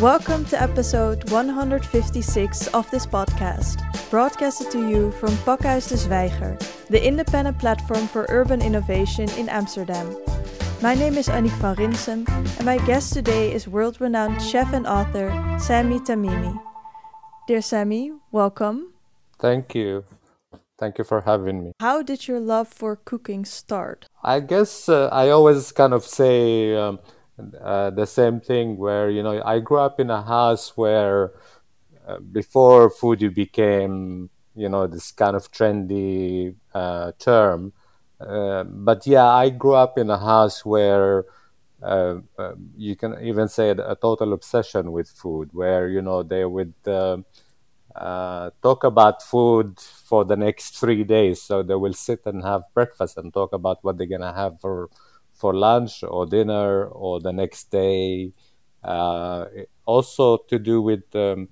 Welcome to episode 156 of this podcast, broadcasted to you from Pakhuis de Zwijger, the independent platform for urban innovation in Amsterdam. My name is Annick van Rinsum, and my guest today is world renowned chef and author Sami Tamimi. Dear Sami, welcome. Thank you. Thank you for having me. How did your love for cooking start? I guess uh, I always kind of say um, uh, the same thing where, you know, I grew up in a house where uh, before foodie became, you know, this kind of trendy uh, term. Uh, but yeah, I grew up in a house where uh, you can even say a total obsession with food, where, you know, they would talk about food for the next three days. So they will sit and have breakfast and talk about what they're gonna have for for lunch or dinner or the next day. Uh, also to do with um,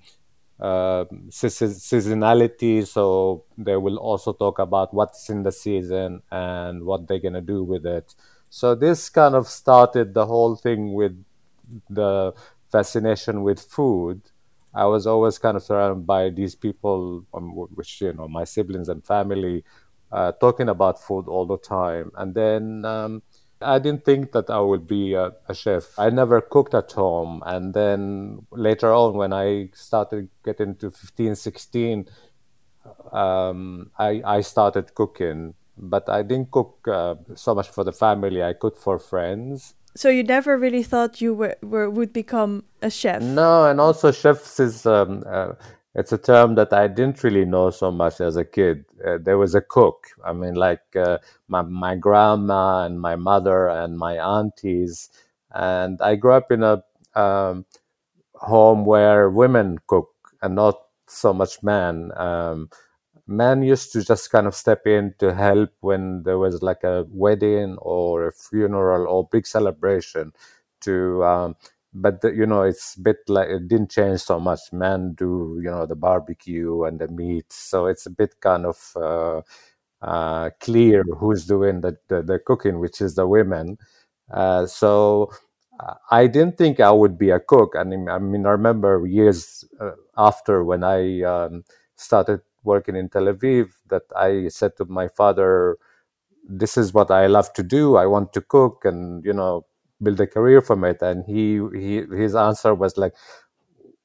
uh, seasonality. So they will also talk about what's in the season and what they're gonna do with it. So this kind of started the whole thing with the fascination with food I was always kind of surrounded by these people, um, which you know, my siblings and family, uh, talking about food all the time. And then um, I didn't think that I would be a, a, chef. I never cooked at home. And then later on, when I started getting to 15, 16, um, I, I started cooking. But I didn't cook uh, so much for the family. I cooked for friends. So you never really thought you were, were would become a chef? No, and also chefs is um, uh, it's a term that I didn't really know so much as a kid. Uh, there was a cook. I mean, like uh, my my grandma and my mother and my aunties, and I grew up in a um, home where women cook and not so much men. Um, men used to just kind of step in to help when there was like a wedding or a funeral or big celebration to um, but the, you know it's a bit like it didn't change so much men do you know the barbecue and the meat so it's a bit kind of uh, uh, clear who's doing the, the, the, cooking which is the women uh, so uh, I didn't think I would be a cook. I mean, I mean, I remember years uh, after when I um, started working in Tel Aviv that I said to my father, "This is what I love to do. I want to cook, and you know, build a career from it." And he, he his answer was like,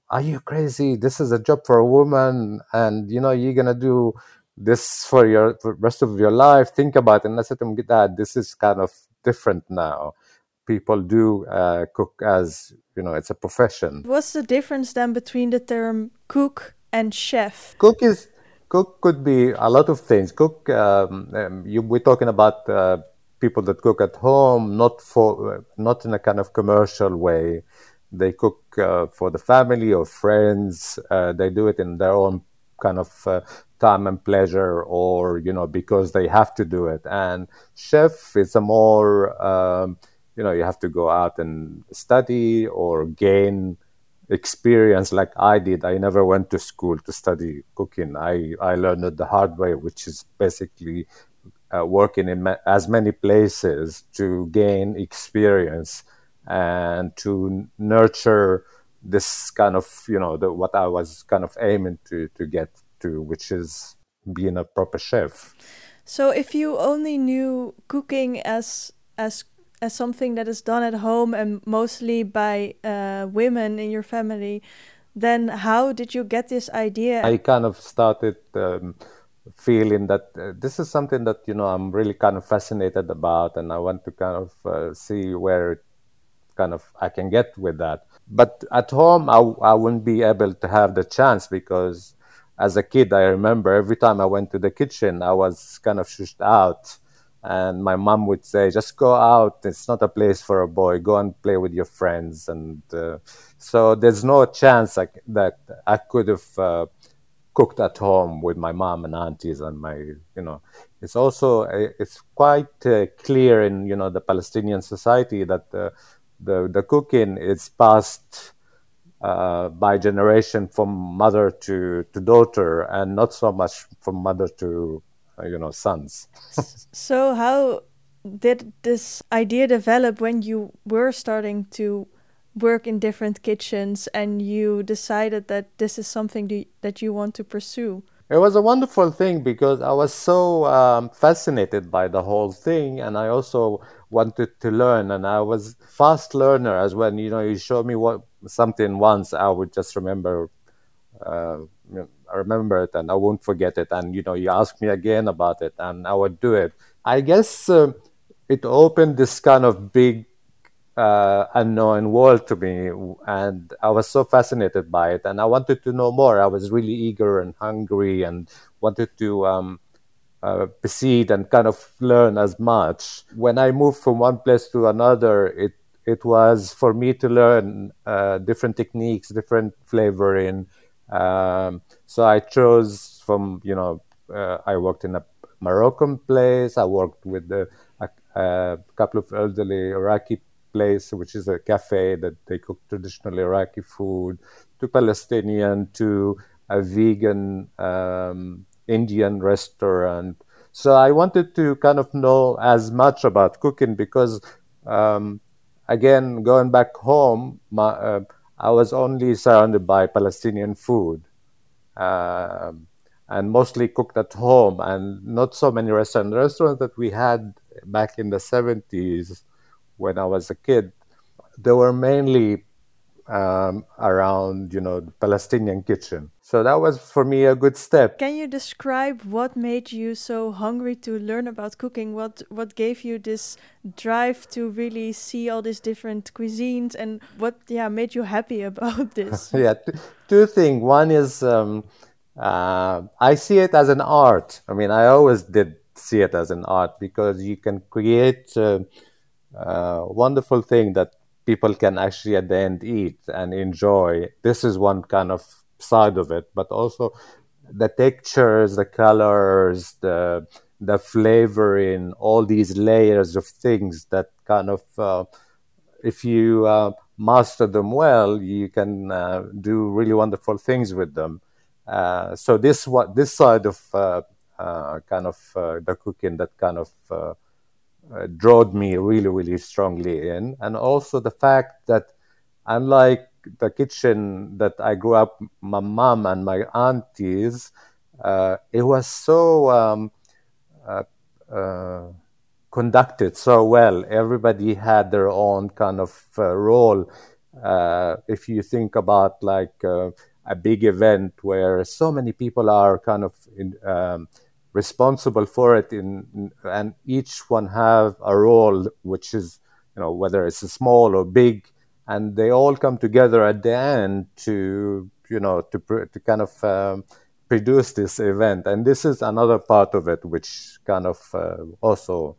"Are you crazy? This is a job for a woman, and you know, you're gonna do." this for your for rest of your life think about it and i said to him dad this is kind of different now people do uh, cook as you know it's a profession what's the difference then between the term cook and chef cook is cook could be a lot of things. Cook, um, um, you, we're talking about uh, people that cook at home, not for not in a kind of commercial way. They cook uh, for the family or friends. Uh, they do it in their own kind of uh, time and pleasure, or you know because they have to do it. And chef is a more um, you know you have to go out and study or gain experience like I did. I never went to school to study cooking. I, I learned it the hard way, which is basically uh, working in ma- as many places to gain experience and to nurture this kind of, you know, the, what I was kind of aiming to, to get to, which is being a proper chef. So if you only knew cooking as as as something that is done at home and mostly by uh, women in your family, then how did you get this idea? I kind of started um, feeling that uh, this is something that you know I'm really kind of fascinated about, and I want to kind of uh, see where kind of I can get with that. But at home, I, I wouldn't be able to have the chance because as a kid, I remember every time I went to the kitchen, I was kind of shushed out. And my mom would say just go out. It's not a place for a boy. Go and play with your friends. And uh, so there's no chance I, that i could have uh, cooked at home with my mom and aunties and my you know it's also uh, it's quite uh, clear in you know the palestinian society that the the, the cooking is passed uh, by generation from mother to, to daughter and not so much from mother to uh, you know sons. So how did this idea develop when you were starting to work in different kitchens and you decided that this is something that you want to pursue? It was a wonderful thing because I was so um, fascinated by the whole thing, and I also wanted to learn. And I was fast learner as when you know you show me what something once, I would just remember, uh, I remember it, and I won't forget it. And you know, you ask me again about it, and I would do it. I guess uh, it opened this kind of big uh, unknown world to me, and I was so fascinated by it, and I wanted to know more. I was really eager and hungry, and wanted to um, uh, proceed and kind of learn as much. When I moved from one place to another, it it was for me to learn uh, different techniques, different flavoring. Um, so I chose from you know uh, I worked in a Moroccan place. I worked with a, a couple of elderly Iraqi place, which is a cafe that they cook traditional Iraqi food, to Palestinian, to a vegan um, Indian restaurant. So I wanted to kind of know as much about cooking because, um, again, going back home, my, uh, I was only surrounded by Palestinian food. Um, and mostly cooked at home, and not so many restaurants. The restaurants that we had back in the 70s when I was a kid, they were mainly um, around, you know, the Palestinian kitchen. So that was for me a good step. Can you describe what made you so hungry to learn about cooking? What what gave you this drive to really see all these different cuisines, and what yeah made you happy about this? yeah, two things. One is um, uh, I see it as an art. I mean, I always did see it as an art because you can create. Uh, uh, wonderful thing that people can actually at the end eat and enjoy. This is one kind of side of it, but also the textures, the colors, the the flavoring, all these layers of things that kind of, uh, if you uh, master them well, you can uh, do really wonderful things with them. Uh, so this what this side of uh, kind of the cooking that kind of uh, drawed me really, really strongly in. And also the fact that, unlike the kitchen that I grew up, my mom and my aunties, uh, it was so um, uh, uh, conducted so well. Everybody had their own kind of uh, role. Uh, if you think about like a big event where so many people are kind of in, um, responsible for it in, and each one have a role which is you know whether it's small or big and they all come together at the end to you know to to kind of um, produce this event and this is another part of it which kind of uh, also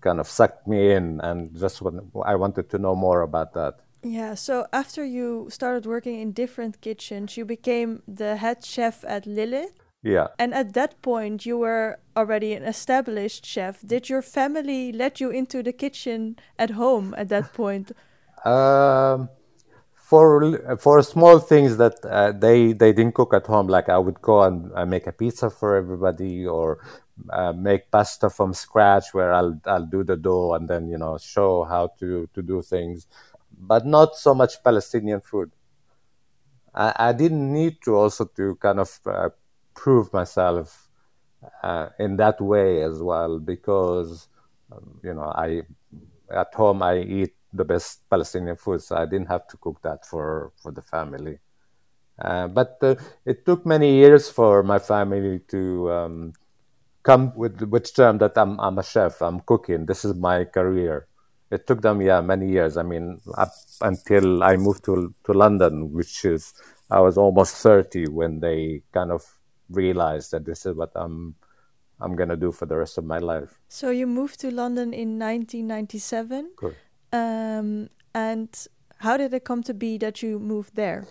kind of sucked me in and just when I wanted to know more about that yeah, so after you started working in different kitchens, you became the head chef at Lilith. Yeah. And at that point, you were already an established chef. Did your family let you into the kitchen at home at that point? Um, for for small things that uh, they they didn't cook at home, like I would go and uh, make a pizza for everybody, or uh, make pasta from scratch, where I'll I'll do the dough and then you know show how to to do things, but not so much Palestinian food. I, I didn't need to also to kind of uh, prove myself uh, in that way as well because um, you know I at home I eat the best Palestinian food, so I didn't have to cook that for for the family. Uh, but uh, it took many years for my family to um, come with with term that I'm I'm a chef. I'm cooking. This is my career. It took them yeah many years. I mean up until I moved to to London, which is I was almost thirty when they kind of realized that this is what I'm I'm gonna do for the rest of my life. So you moved to London in 1997. Correct. Um, and how did it come to be that you moved there?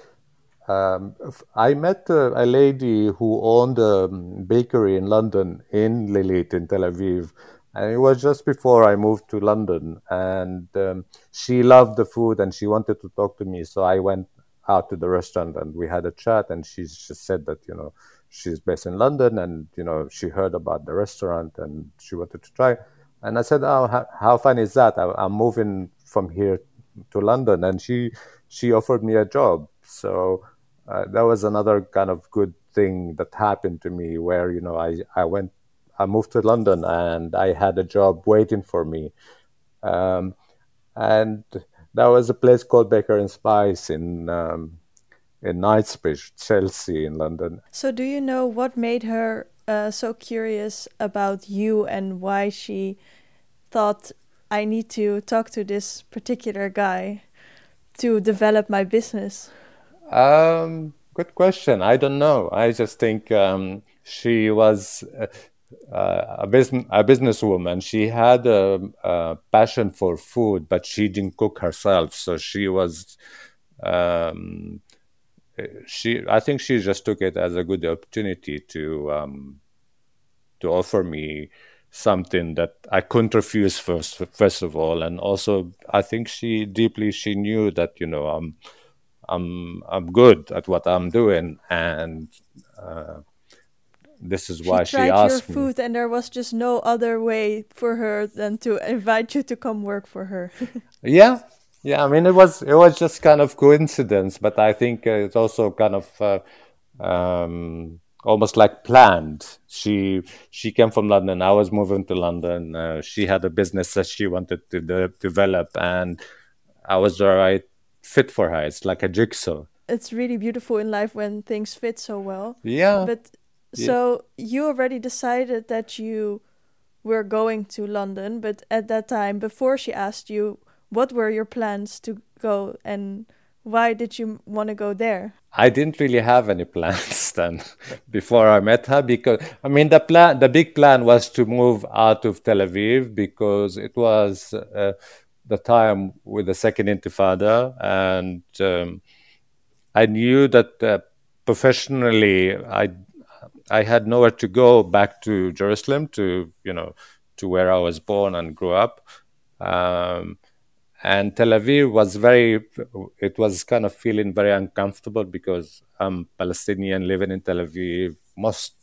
Um, I met uh, a lady who owned a bakery in London, in Lilith, in Tel Aviv, and it was just before I moved to London. And um, she loved the food, and she wanted to talk to me. So I went out to the restaurant, and we had a chat. And she just said that you know she's based in London, and you know she heard about the restaurant and she wanted to try. And I said, "Oh, how, how fun is that? I, am moving from here to London, and she she offered me a job. So uh, that was another kind of good thing that happened to me, where you know I I went I moved to London and I had a job waiting for me, um, and that was a place called Baker and Spice in. Um, in Knightsbridge, Chelsea, in London. So, do you know what made her uh, so curious about you and why she thought I need to talk to this particular guy to develop my business? Um, good question. I don't know. I just think um, she was uh, uh a business a businesswoman. She had a, a, passion for food, but she didn't cook herself. So she was. Um, she, I think she just took it as a good opportunity to um, to offer me something that I couldn't refuse first first of all. And also I think she deeply she knew that you know I'm I'm I'm good at what I'm doing. And uh, this is why she, she asked your food me. and there was just no other way for her than to invite you to come work for her. Yeah yeah I mean it was it was just kind of coincidence but I think uh, it's also kind of uh, um, almost like planned. She she came from London. I was moving to London. Uh, she had a business that she wanted to de- develop, and I was the right fit for her. It's like a jigsaw. It's really beautiful in life when things fit so well. Yeah. But so yeah. you already decided that you were going to London, but at that time, before she asked you, what were your plans to go and why did you want to go there? I didn't really have any plans then before I met her because I mean the plan the big plan was to move out of Tel Aviv because it was uh, the time with the second intifada and um, I knew that uh, professionally I I had nowhere to go back to Jerusalem to you know to where I was born and grew up um, and Tel Aviv was very, it was kind of feeling very uncomfortable because I'm Palestinian living in Tel Aviv. Most,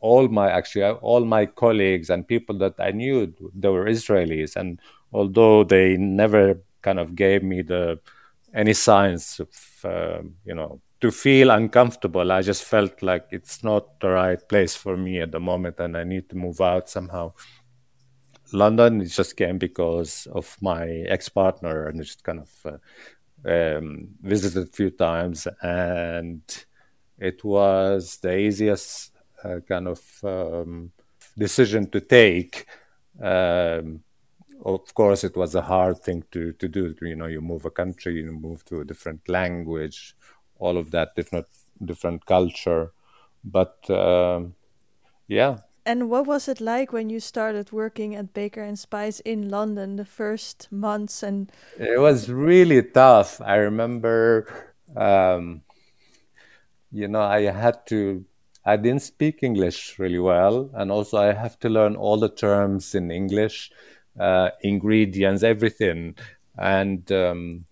all my actually, all my colleagues and people that I knew, they were Israelis, and although they never kind of gave me the any signs of, uh, you know, to feel uncomfortable, I just felt like it's not the right place for me at the moment, and I need to move out somehow. London it just came because of my ex partner, and just kind of uh, um, visited a few times, and it was the easiest uh, kind of um, decision to take. Um, of course, it was a hard thing to to do. You know, you move a country, you move to a different language, all of that different different culture, but um, yeah, and what was it like when you started working at Baker and Spice in London the first months and It was really tough. I remember um, you know, I had to I didn't speak English really well and also I have to learn all the terms in English, uh, ingredients, everything. And um,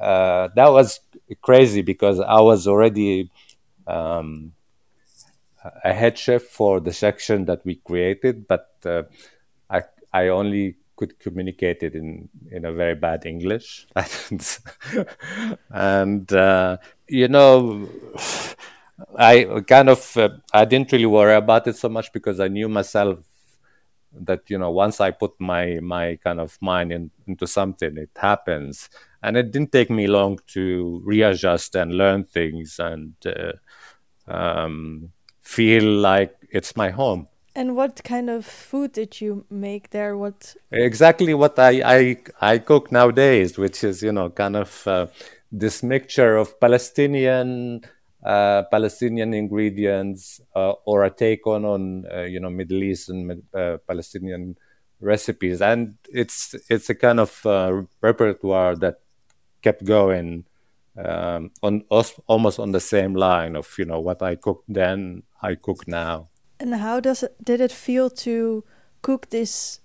uh, that was crazy because I was already um, a head chef for the section that we created, but uh, I I only could communicate it in in a very bad English, and uh, you know. I kind of uh, I didn't really worry about it so much because I knew myself that you know once I put my my kind of mind in, into something, it happens, and it didn't take me long to readjust and learn things and uh, um, feel like it's my home. And what kind of food did you make there? What exactly what I I, I cook nowadays, which is you know kind of uh, this mixture of Palestinian uh, Palestinian ingredients uh, or a take on on uh, you know Middle Eastern uh, Palestinian recipes, and it's it's a kind of uh, repertoire that kept going um, on almost on the same line of you know what I cooked then I cook now. And how does it did it feel to cook these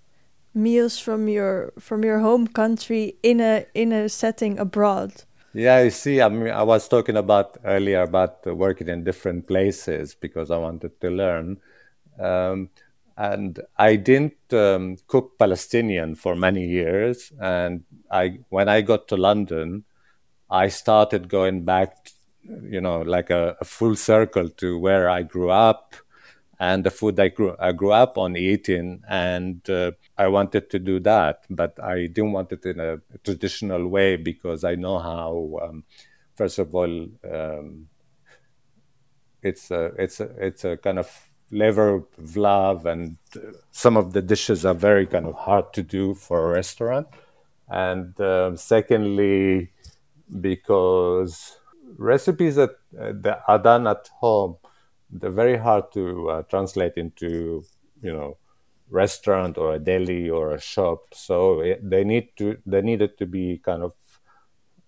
meals from your from your home country in a in a setting abroad? Yeah, you see, I mean, I was talking about earlier about working in different places because I wanted to learn. Um, and I didn't um, cook Palestinian for many years. And I, when I got to London, I started going back, you know, like a, a full circle to where I grew up and the food I grew I grew up on eating, and uh, I wanted to do that, but I didn't want it in a traditional way because I know how. Um, first of all, um, it's a it's a it's a kind of labor of love, and some of the dishes are very kind of hard to do for a restaurant. And um, secondly, because recipes that, uh, that are done at home, they're very hard to uh, translate into, you know, restaurant or a deli or a shop. So it, they need to they needed to be kind of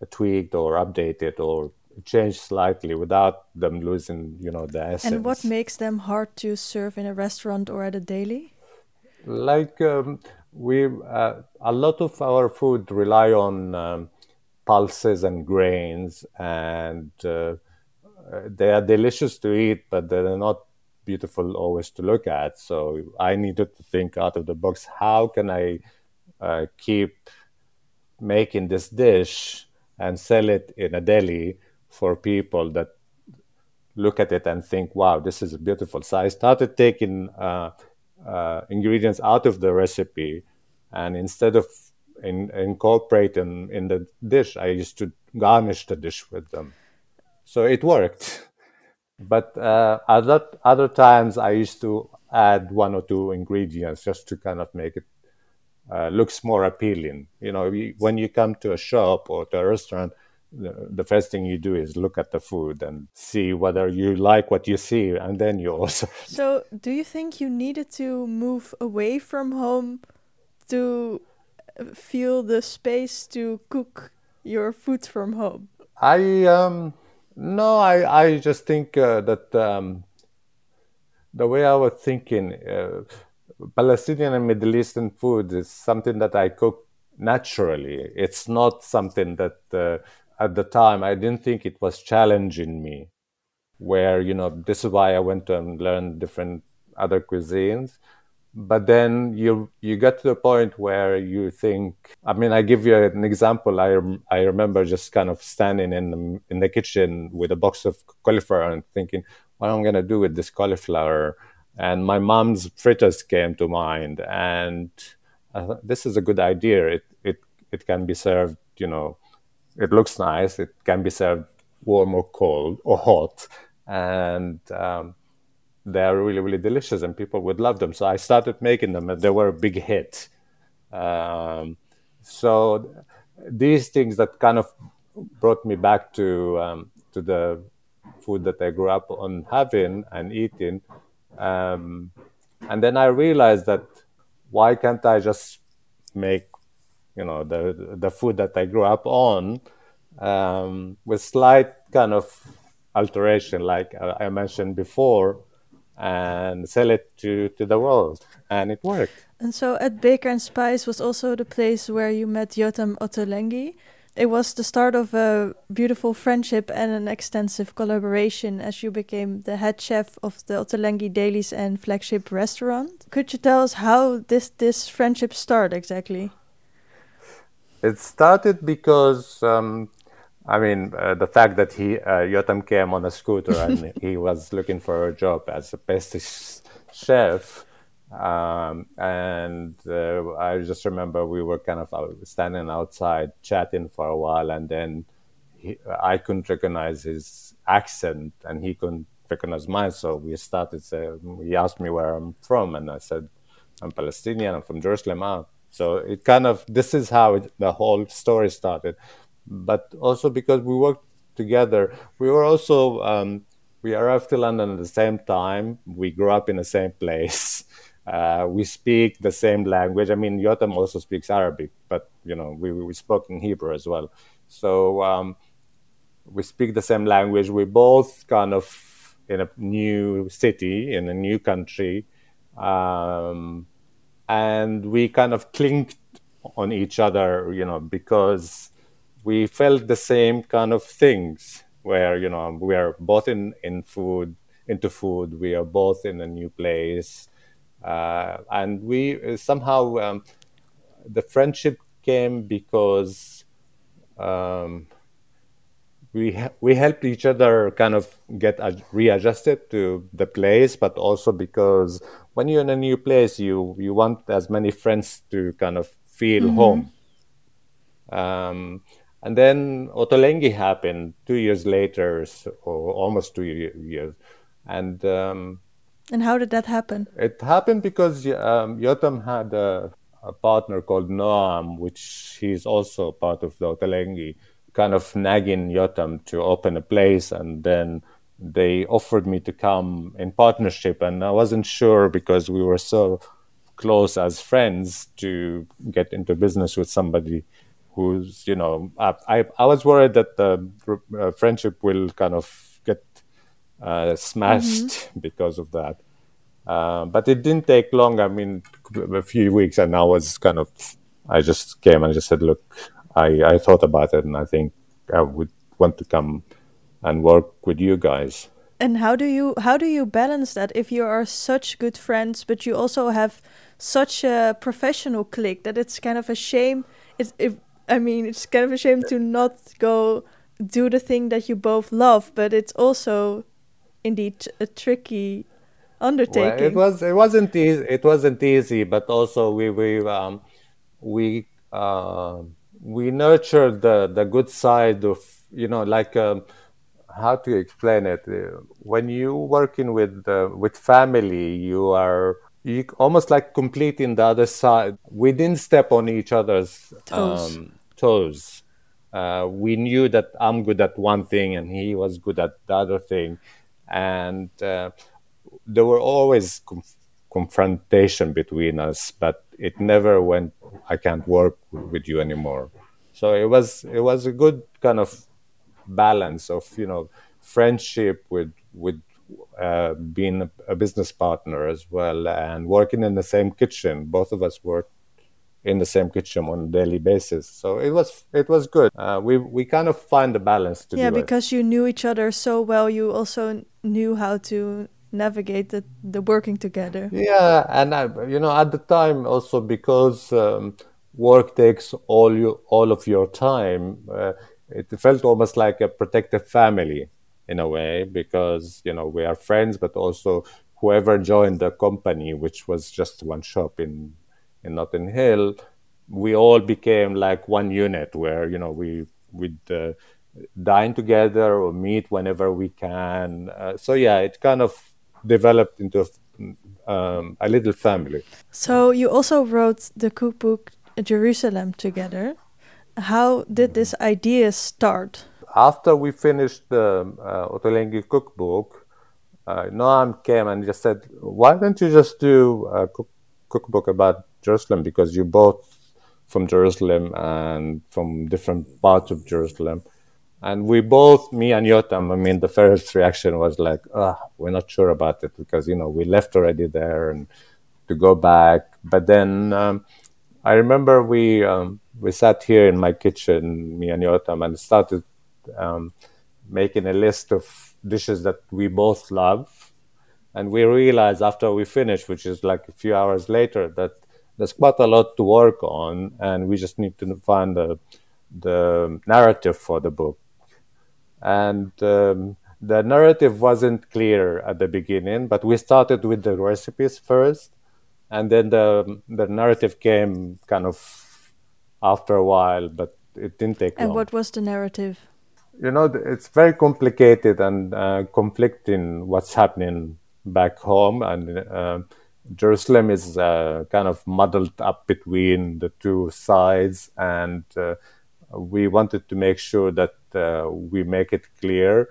tweaked or updated or changed slightly without them losing, you know, the essence. And what makes them hard to serve in a restaurant or at a deli? Like um, we, uh, a lot of our food rely on um, pulses and grains, and uh, they are delicious to eat, but they're not beautiful always to look at. So I needed to think out of the box. How can I uh, keep making this dish and sell it in a deli? for people that look at it and think, wow, this is beautiful. So I started taking uh, uh, ingredients out of the recipe, and instead of in, incorporating in the dish, I used to garnish the dish with them. So it worked. But uh, other other times, I used to add one or two ingredients just to kind of make it uh, looks more appealing. You know, when you come to a shop or to a restaurant, the, first thing you do is look at the food and see whether you like what you see and then you also so do you think you needed to move away from home to feel the space to cook your food from home? I um no i i just think uh, that um the way i was thinking uh, palestinian and middle eastern food is something that i cook naturally. It's not something that uh, at the time i didn't think it was challenging me where you know this is why i went and learned different other cuisines but then you you get to the point where you think i mean i give you an example. I i remember just kind of standing in the, in the kitchen with a box of cauliflower and thinking what am i going to do with this cauliflower? And my mom's fritters came to mind and this is a good idea. It it it can be served you know it looks nice. It can be served warm or cold or hot, and um, they are really really delicious, and people would love them. So I started making them, and they were a big hit. Um, so these things that kind of brought me back to um, to the food that I grew up on having and eating, um, and then I realized that why can't I just make you know the the food that I grew up on um, with slight kind of alteration, like I mentioned before, and sell it to to the world, and it worked. And so at Baker and Spice was also the place where you met Yotam Ottolenghi. It was the start of a beautiful friendship and an extensive collaboration as you became the head chef of the Ottolenghi Delis and flagship restaurant. Could you tell us how this this friendship started exactly? It started because, um, I mean, uh, the fact that he uh, Yotam came on a scooter and he was looking for a job as a pastry chef. Um, and uh, I just remember we were kind of out, standing outside chatting for a while, and then he, I couldn't recognize his accent, and he couldn't recognize mine. So we started. he asked me where I'm from, and I said, "I'm Palestinian. I'm from Jerusalem." Ah, so it kind of this is how it, the whole story started, but also because we worked together, we were also um, we arrived to London at the same time. We grew up in the same place. Uh, we speak the same language. I mean, Yotam also speaks Arabic, but you know, we we spoke in Hebrew as well. So um, we speak the same language. We both kind of in a new city in a new country. Um, and we kind of clinked on each other, you know, because we felt the same kind of things where, you know, we are both in, in food, into food, we are both in a new place. uh, and we somehow um, the friendship came because um, we we helped each other kind of get readjusted to the place, but also because when you're in a new place, you you want as many friends to kind of feel mm-hmm. home. Um, and then Ottolenghi happened two years later, or almost two years, and um, and how did that happen? It happened because um, Yotam had a, a, partner called Noam, which he's also part of the Ottolenghi, kind of nagging Yotam to open a place, and then they offered me to come in partnership, and I wasn't sure because we were so close as friends to get into business with somebody who's you know I I was worried that the uh, friendship will kind of get uh, smashed mm-hmm. because of that. Uh, but it didn't take long. I mean, a few weeks, and I was kind of I just came and just said, look, I I thought about it, and I think I would want to come and work with you guys. And how do you how do you balance that if you are such good friends, but you also have such a professional clique that it's kind of a shame. It's if I mean it's kind of a shame to not go do the thing that you both love, but it's also indeed a tricky undertaking. Well, it was it wasn't easy. It wasn't easy, but also we we um, we uh, we nurtured the the good side of you know like um, how to explain it when you working with uh, with family you are you almost like completing the other side we didn't step on each other's toes, um, toes. Uh, we knew that i'm good at one thing and he was good at the other thing. And uh, there were always conf- confrontation between us but it never went i can't work with you anymore. So it was it was a good kind of balance of you know friendship with with uh, being a, a, business partner as well and working in the same kitchen. Both of us worked in the same kitchen on a daily basis. So it was it was good. Uh, we we kind of find the balance to yeah because it. you knew each other so well you also knew how to navigate the, the working together. Yeah and I, you know at the time also because um, work takes all you all of your time uh, it felt almost like a protective family in a way because you know we are friends but also whoever joined the company which was just one shop in in Notting Hill we all became like one unit where you know we would uh, dine together or meet whenever we can. Uh, so yeah it kind of developed into um, a little family. So you also wrote the cookbook Jerusalem together. How did this idea start? After we finished the uh, Ottolenghi cookbook, uh, Noam came and just said, "Why don't you just do a cook- cookbook about Jerusalem? Because you're both from Jerusalem and from different parts of Jerusalem." And we both, me and Yotam, I mean, the first reaction was like, oh, we're not sure about it because, you know, we left already there and to go back. But then um, I remember we um, we sat here in my kitchen, me and Yotam, and started um, making a list of dishes that we both love. And we realized after we finished, which is like a few hours later, that there's quite a lot to work on, and we just need to find the, the narrative for the book. And um, the narrative wasn't clear at the beginning, but we started with the recipes first, and then the the narrative came kind of after a while, but it didn't take and long. what was the narrative? You know, it's very complicated and uh, conflicting what's happening back home, and uh, Jerusalem is uh, kind of muddled up between the two sides, and uh, we wanted to make sure that uh, we make it clear.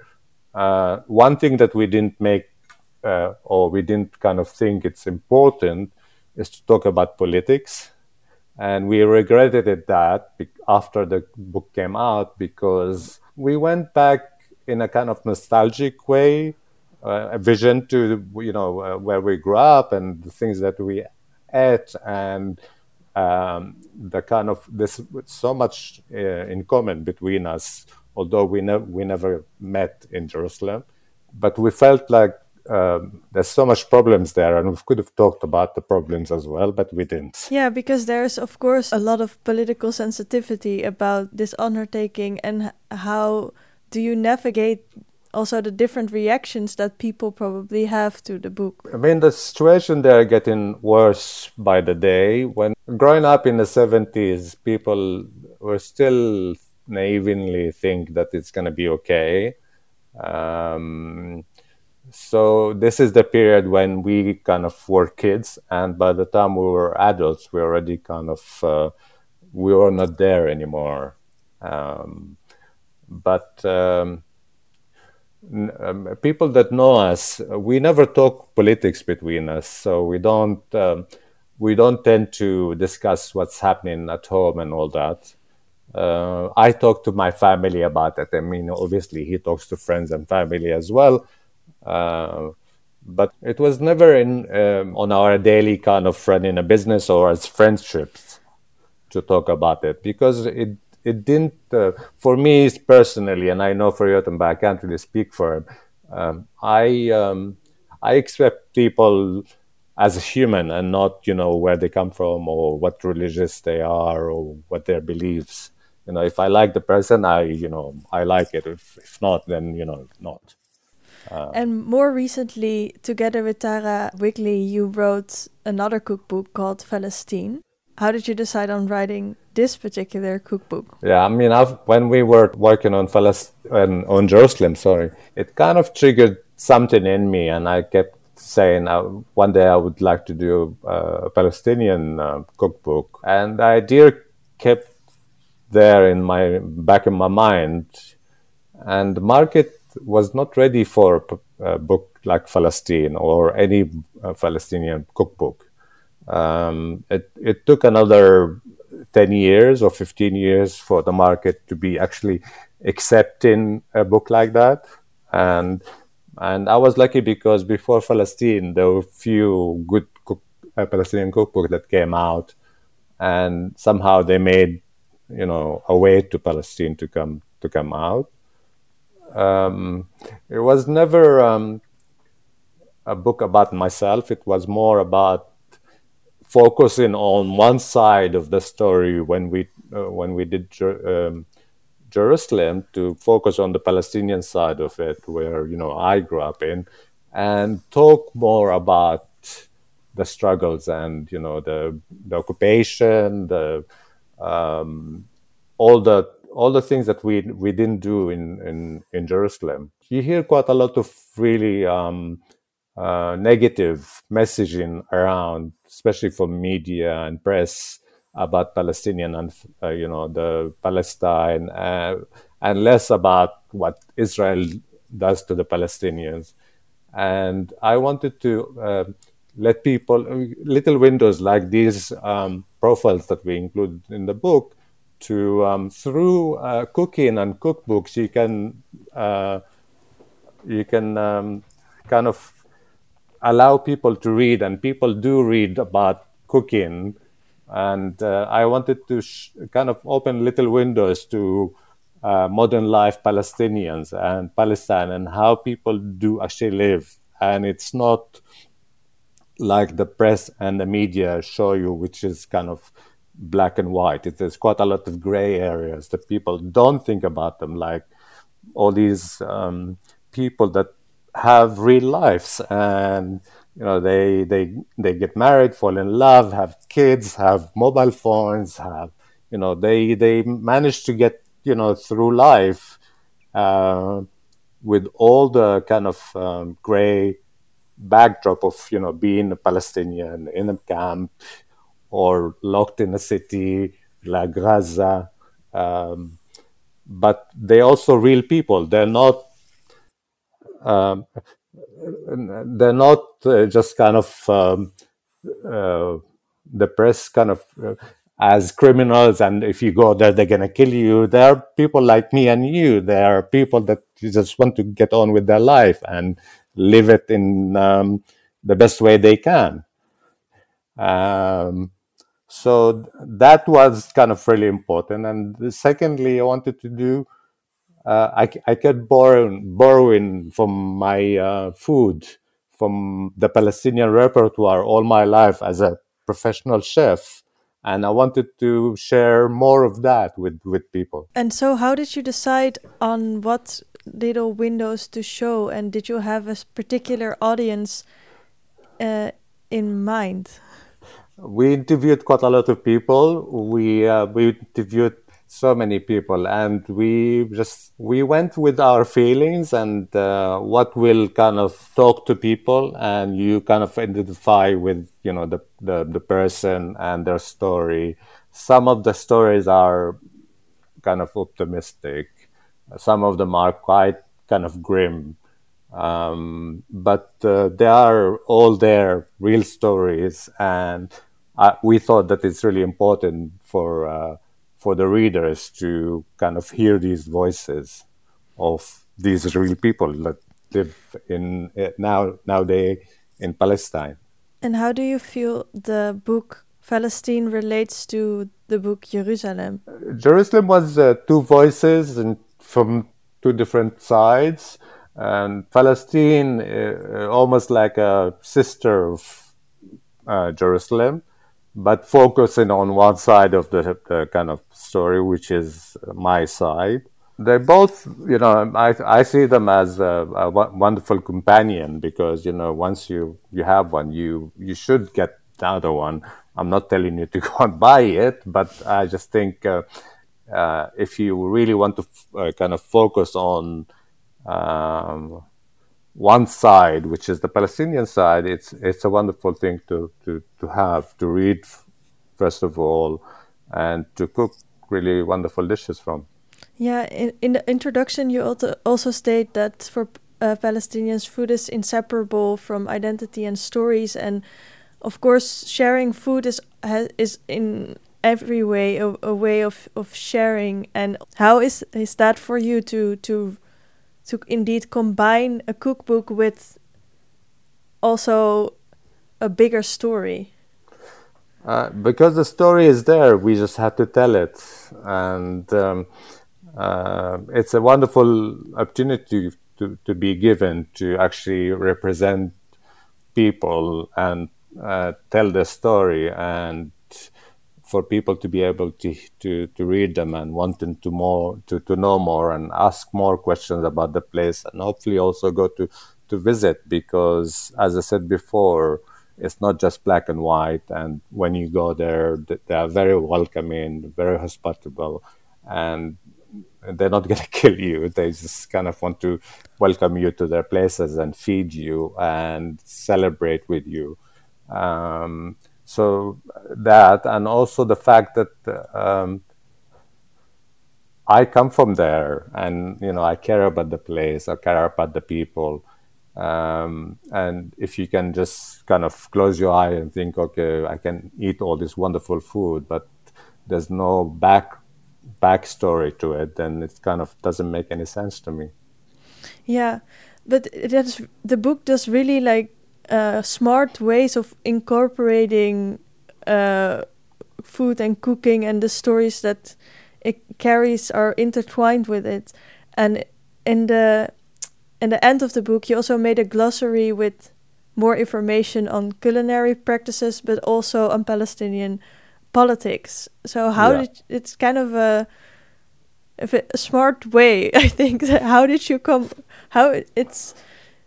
Uh, one thing that we didn't make, or we didn't kind of think it's important, is to talk about politics and we regretted that after the book came out because we went back in a kind of nostalgic way uh, a vision to you know uh, where we grew up and the things that we ate and um, the kind of there's so much uh, in common between us although we, ne- we never met in jerusalem but we felt like um, there's so much problems there, and we could have talked about the problems as well, but we didn't. Yeah, because there's of course a lot of political sensitivity about this undertaking, and how do you navigate also the different reactions that people probably have to the book? I mean, the situation there getting worse by the day. When growing up in the 70s, people were still naively think that it's going to be okay. Um, so this is the period when we kind of were kids, and by the time we were adults, we already kind of uh, we were not there anymore. Um, but um, um, people that know us, we never talk politics between us, so we don't um, we don't tend to discuss what's happening at home and all that. Uh, I talk to my family about it. I mean, obviously, he talks to friends and family as well. Uh, but it was never in um, on our daily kind of running a business or as friendships to talk about it because it it didn't uh, for me personally, and I know for Yotam, but I can't really speak for him. Um, I um, I accept people as a human and not you know where they come from or what religious they are or what their beliefs. You know, if I like the person, I you know I like it. If if not, then you know not. Uh, and more recently, together with Tara Wigley, you wrote another cookbook called Palestine. How did you decide on writing this particular cookbook? Yeah, I mean, I've, when we were working on Palestine, on Jerusalem, sorry, it kind of triggered something in me, and I kept saying uh, one day I would like to do uh, a Palestinian uh, cookbook, and the idea kept there in my back in my mind, and the market was not ready for a book like Palestine or any uh, Palestinian cookbook. Um, it, it took another 10 years or 15 years for the market to be actually accepting a book like that. And and I was lucky because before Palestine, there were few good cook, uh, Palestinian cookbooks that came out, and somehow they made, you know, a way to Palestine to come to come out. Um, it was never um, a book about myself. It was more about focusing on one side of the story when we uh, when we did um, Jerusalem to focus on the Palestinian side of it, where you know I grew up in, and talk more about the struggles and you know the the occupation, the um, all the all the things that we we didn't do in in in Jerusalem. You hear quite a lot of really um, uh, negative messaging around, especially from media and press about Palestinian and uh, you know the Palestine, uh, and less about what Israel does to the Palestinians. And I wanted to uh, let people little windows like these um, profiles that we include in the book to um, through uh, cooking and cookbooks you can uh, you can um, kind of allow people to read, and people do read about cooking. And uh, I wanted to sh- kind of open little windows to uh, modern life Palestinians and Palestine and how people do actually live. And it's not like the press and the media show you, which is kind of black and white. It, there's quite a lot of gray areas that people don't think about them, like all these um, people that have real lives and you know they they they get married fall in love have kids have mobile phones have you know they they manage to get you know through life uh, with all the kind of um, gray backdrop of you know being a palestinian in a camp or locked in a city like gaza um, but they're also real people. They're not um, they're not uh, just kind of um, uh, the press kind of uh, as criminals and if you go there they're going to kill you. There are people like me and you. There are people that just want to get on with their life and live it in um, the best way they can. Um, so that was kind of really important. And secondly i wanted to do uh, I, I kept borrowing, borrowing from my uh, food from the Palestinian repertoire all my life as a professional chef. And I wanted to share more of that with, with people. And so, how did you decide on what little windows to show? And did you have a particular audience uh, in mind? We interviewed quite a lot of people. We uh, we interviewed so many people and we just we went with our feelings and uh, what will kind of talk to people and you kind of identify with you know the, the the person and their story. Some of the stories are kind of optimistic some of them are quite kind of grim um, but uh, they are all their real stories and uh, we thought that it's really important for uh, for the readers to kind of hear these voices of these real people that live in uh, now nowadays in Palestine. And how do you feel the book Palestine relates to the book Jerusalem? Jerusalem was uh, two voices and from two different sides, and Palestine uh, almost like a sister of uh, Jerusalem but focusing on one side of the, the, kind of story, which is my side. They both, you know, I, I see them as a, a wonderful companion because, you know, once you, you have one, you, you should get the other one. I'm not telling you to go and buy it, but I just think uh, uh, if you really want to f- uh, kind of focus on um, one side, which is the Palestinian side, it's it's a wonderful thing to to to have to read first of all, and to cook really wonderful dishes from. Yeah, in, in the introduction, you also also state that for uh, Palestinians, food is inseparable from identity and stories, and of course, sharing food is is in every way a, a way of, of sharing. And how is is that for you to to to indeed combine a cookbook with also a bigger story? Uh, because the story is there, we just have to tell it, and um, uh, it's a wonderful opportunity to, to be given to actually represent people and uh, tell the story and for people to be able to, to, to read them and wanting to more to, to know more and ask more questions about the place and hopefully also go to, to visit because as I said before, it's not just black and white and when you go there they are very welcoming, very hospitable and they're not going to kill you. They just kind of want to welcome you to their places and feed you and celebrate with you. Um, so that, and also the fact that um, I come from there, and you know I care about the place, I care about the people. Um, and if you can just kind of close your eye and think, okay, I can eat all this wonderful food, but there's no back backstory to it, then it kind of doesn't make any sense to me. Yeah, but that's the book does really like uh, smart ways of incorporating uh, food and cooking and the stories that it carries are intertwined with it. And in the in the end of the book, you also made a glossary with more information on culinary practices, but also on Palestinian politics. So how yeah. did it's kind of a a smart way, I think. how did you come? How it's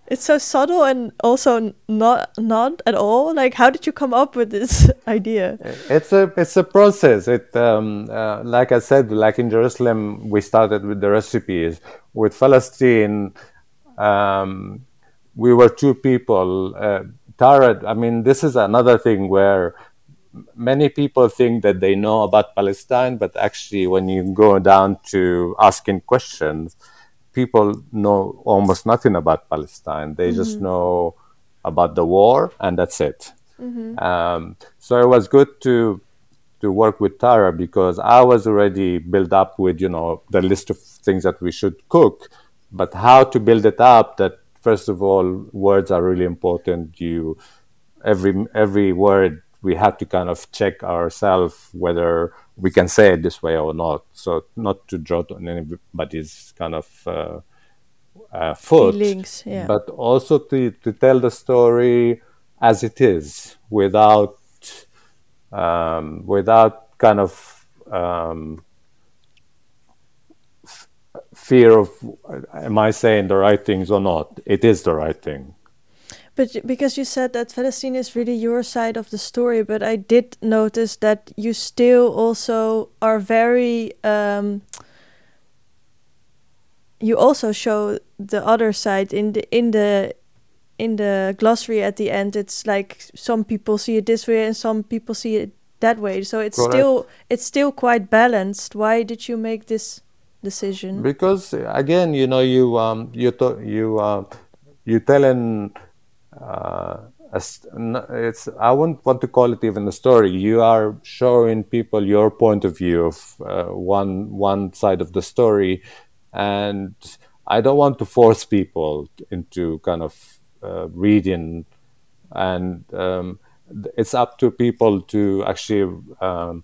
it's so subtle and also not not at all? Like how did you come up with this idea? It's a it's a process. It um, uh, like i said like in jerusalem we started with the recipes. With palestine um, we were two people uh, i mean this is another thing where many people think that they know about palestine but actually when you go down to asking questions people know almost nothing about Palestine. They mm-hmm. just know about the war, and that's it. Mm-hmm. Um, so it was good to to work with Tara because I was already built up with you know the list of things that we should cook, but how to build it up. That first of all, words are really important. You every every word we have to kind of check ourselves whether we can say it this way or not. So not to draw on anybody's kind of uh, uh, foot, Feelings, yeah. but also to, to tell the story as it is without um, without kind of um, f- fear of am I saying the right things or not? It is the right thing. But because you said that Palestine is really your side of the story, but I did notice that you still also are very. Um, you also show the other side in the in the in the glossary at the end. It's like some people see it this way and some people see it that way. So it's Correct. still it's still quite balanced. Why did you make this decision? because again you know you um you to, you uh, you telling uh, it's I wouldn't want to call it even a story. You are showing people your point of view of uh, one one side of the story, and I don't want to force people into kind of uh, reading, and um, it's up to people to actually. Um,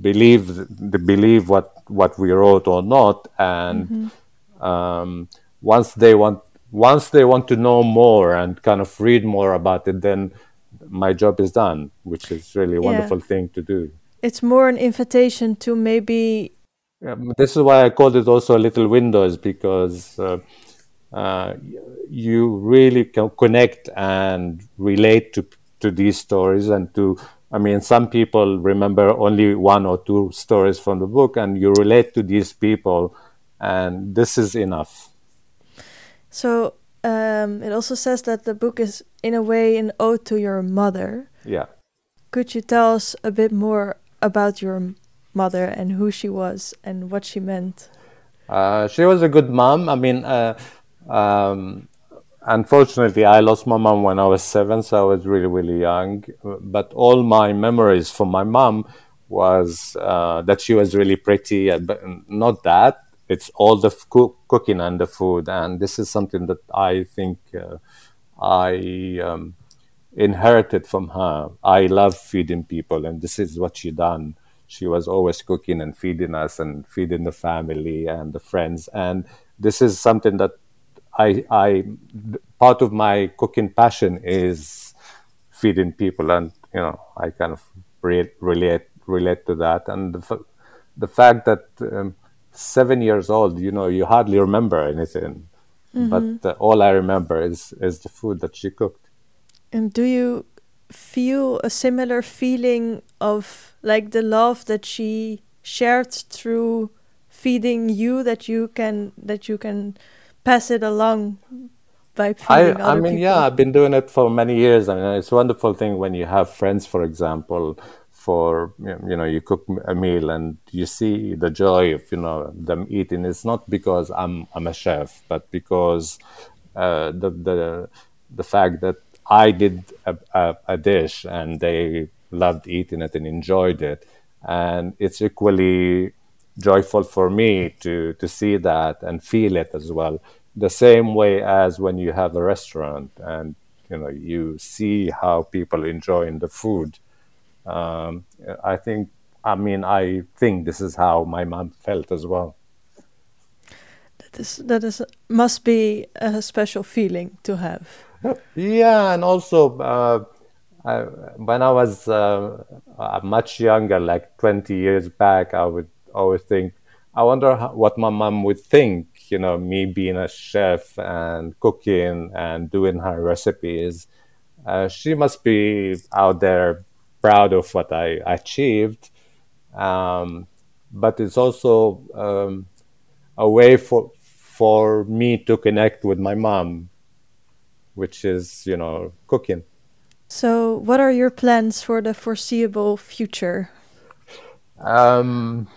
believe the believe what what we wrote or not and um, once they want once they want to know more and kind of read more about it then my job is done which is really a Yeah. wonderful thing to do It's more an invitation to maybe um, this is why I called it also a little windows because uh, uh, you really can connect and relate to to these stories and to I mean some people remember only one or two stories from the book and you relate to these people and this is enough. So um, it also says that the book is, in a way, an ode to your mother. Yeah. Could you tell us a bit more about your mother and who she was and what she meant? Uh, she was a good mom. I mean, uh, um, unfortunately, I lost my mom when I was seven, so I was really, really young. But all my memories from my mom was uh, that she was really pretty, uh, but not that. It's all the f- cooking and the food, and this is something that I think uh, I um, inherited from her. I love feeding people, and this is what she done. She was always cooking and feeding us and feeding the family and the friends, and this is something that I, I part of my cooking passion is feeding people, and you know, I kind of re- relate relate to that, and the, f- the fact that um, seven years old, you know, you hardly remember anything, but uh, all I remember is is the food that she cooked. And do you feel a similar feeling of like the love that she shared through feeding you that you can that you can pass it along by I, feeding I other mean, people? yeah, I've been doing it for many years. I mean, it's a wonderful thing when you have friends, for example, for, you know, you cook a meal and you see the joy of, you know, them eating. It's not because I'm, I'm a chef, but because uh, the, the, the fact that I did a, a, a dish and they loved eating it and enjoyed it. And it's equally joyful for me to to see that and feel it as well the same way as when you have a restaurant and you know you see how people enjoying the food um, i think i mean i think this is how my mom felt as well That is that is must be a special feeling to have. yeah and also uh, I, when i was uh, uh, much younger like 20 years back i would always think i wonder how, what my mom would think you know me being a chef and cooking and doing her recipes uh, she must be out there proud of what i achieved um, but it's also um, a way for for me to connect with my mom which is you know cooking So, what are your plans for the foreseeable future? Um,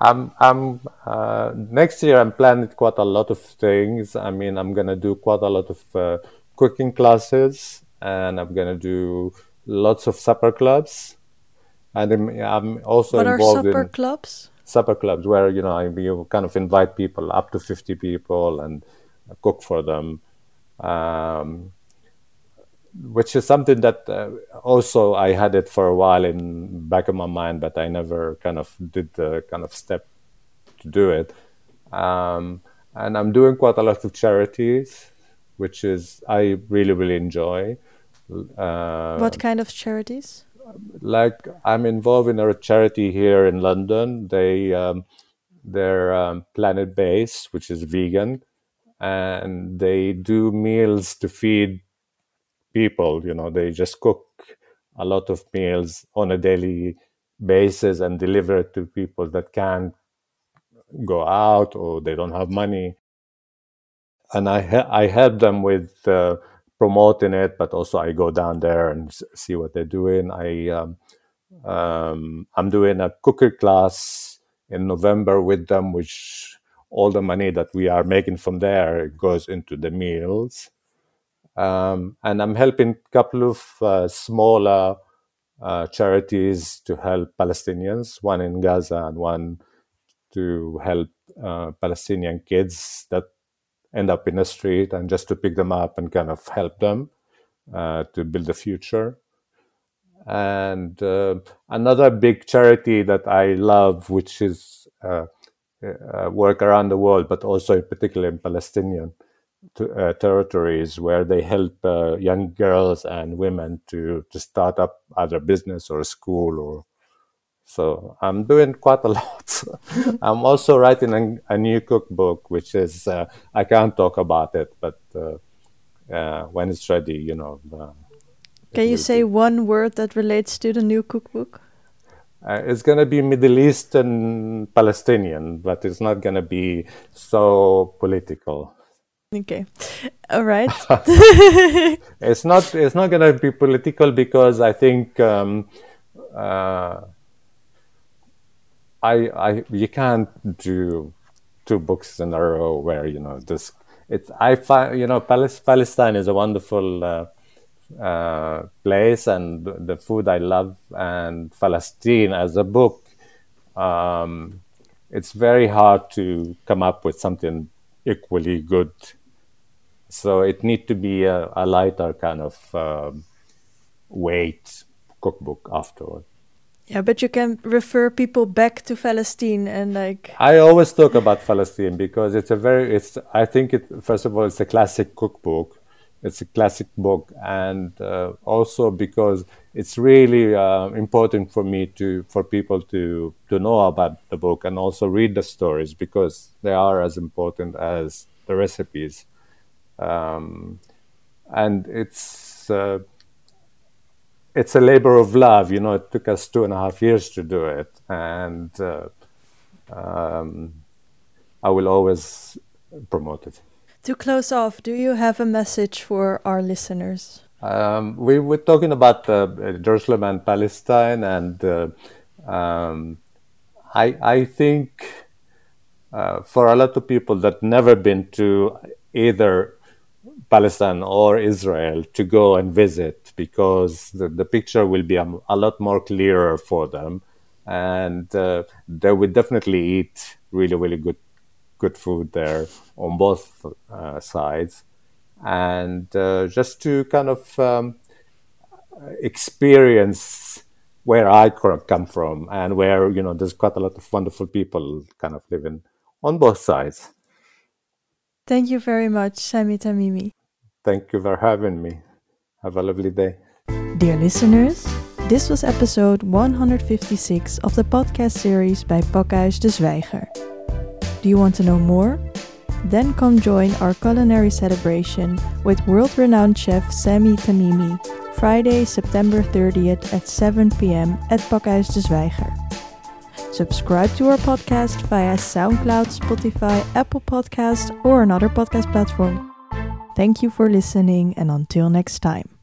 I'm, I'm, uh, next year I'm planning quite a lot of things. I mean, I'm gonna do quite a lot of uh, cooking classes, and I'm gonna do lots of supper clubs, and I'm, I'm also what are involved supper in clubs? supper clubs where you know you kind of invite people up to 50 people and cook for them. Um, which is something that uh, also I had it for a while in back of my mind, but I never kind of did the kind of step to do it. Um, and I'm doing quite a lot of charities, which is I really really enjoy. Uh, what kind of charities? Like I'm involved in a charity here in London. They um, they're um, planet Base, which is vegan, and they do meals to feed people. You know, they just cook a lot of meals on a daily basis and deliver it to people that can't go out or they don't have money. And I ha- I help them with uh, promoting it, but also I go down there and see what they're doing. I um, um, I'm doing a cooker class in November with them, which all the money that we are making from there goes into the meals. Um, and I'm helping a couple of uh, smaller uh, charities to help Palestinians, one in Gaza and one to help uh, Palestinian kids that end up in the street and just to pick them up and kind of help them uh, to build a future. And uh, another big charity that I love, which is uh, uh, work around the world, but also in particular in Palestinian uh, territories, where they help young girls and women to to start up either business or school or so I'm doing quite a lot. I'm also writing a, a, new cookbook, which is uh, I can't talk about it, but uh, uh, when it's ready, you know. Can you say be. one word that relates to the new cookbook? Uh, it's going to be Middle Eastern Palestinian, but it's not going to be so political. Okay, all right. it's not. It's not going to be political because I think. Um, uh, I, I, you can't do two books in a row where you know this. It's I find you know Palestine is a wonderful uh, uh, place and the food I love and Palestine as a book. Um, it's very hard to come up with something equally good. So it need to be a, a lighter kind of um, weight cookbook afterward. Yeah, but you can refer people back to Palestine and like. I always talk about Palestine because it's a very, it's. I think it. First of all, it's a classic cookbook. It's a classic book, and uh, also because it's really uh, important for me to for people to to know about the book and also read the stories because they are as important as the recipes, um, and it's. Uh, it's a labor of love. You know, it took us two and a half years to do it, and uh, um, I will always promote it. To close off, do you have a message for our listeners? Um, we were talking about uh, Jerusalem and Palestine, and uh, um, I, I think uh, for a lot of people that never been to either Palestine or Israel to go and visit because the, the picture will be a, a, lot more clearer for them, and uh, they will definitely eat really really good good food there on both uh, sides, and uh, just to kind of um, experience where I come from and where you know there's quite a lot of wonderful people kind of living on both sides. Thank you very much, Sami Tamimi. Thank you for having me. Have a lovely day. Dear listeners, this was episode 156 of the podcast series by Pakhuis de Zwijger. Do you want to know more? Then come join our culinary celebration with world renowned chef Sami Tamimi, Friday, September 30th at 7 pm at Pakhuis de Zwijger. Subscribe to our podcast via SoundCloud, Spotify, Apple Podcast, or another podcast platform. Thank you for listening, and until next time.